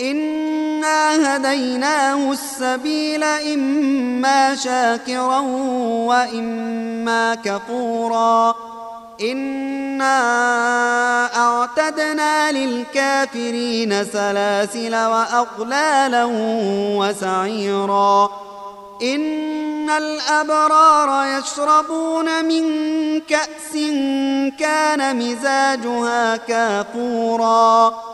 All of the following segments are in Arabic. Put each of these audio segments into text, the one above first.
إنا هديناه السبيل إما شاكرا وإما كفورا إنا أعتدنا للكافرين سلاسل وأغلالا وسعيرا إن الأبرار يشربون من كأس كان مزاجها كافوراً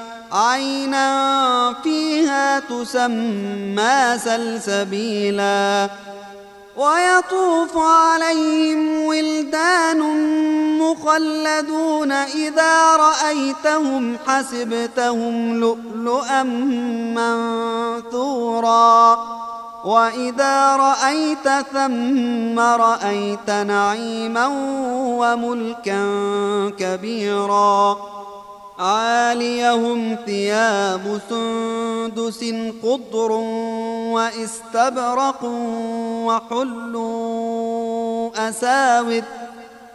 عينا فيها تسمى سلسبيلا ويطوف عليهم ولدان مخلدون إذا رأيتهم حسبتهم لؤلؤا منثورا وإذا رأيت ثم رأيت نعيما وملكا كبيرا عاليهم ثياب سندس خضر واستبرق وحلوا أساور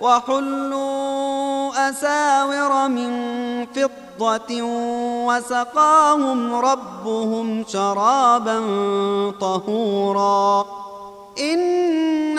وحلوا أساور من فضة وسقاهم ربهم شرابا طهورا. إن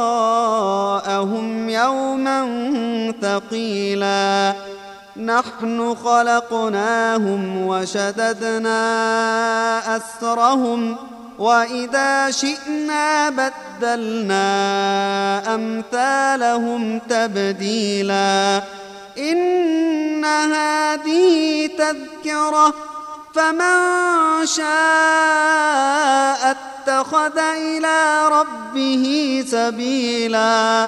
يوما ثقيلا. نحن خلقناهم وشددنا أسرهم وإذا شئنا بدلنا أمثالهم تبديلاً. إن هذه تذكرة فمن شاء اتخذ إلى ربه سبيلا.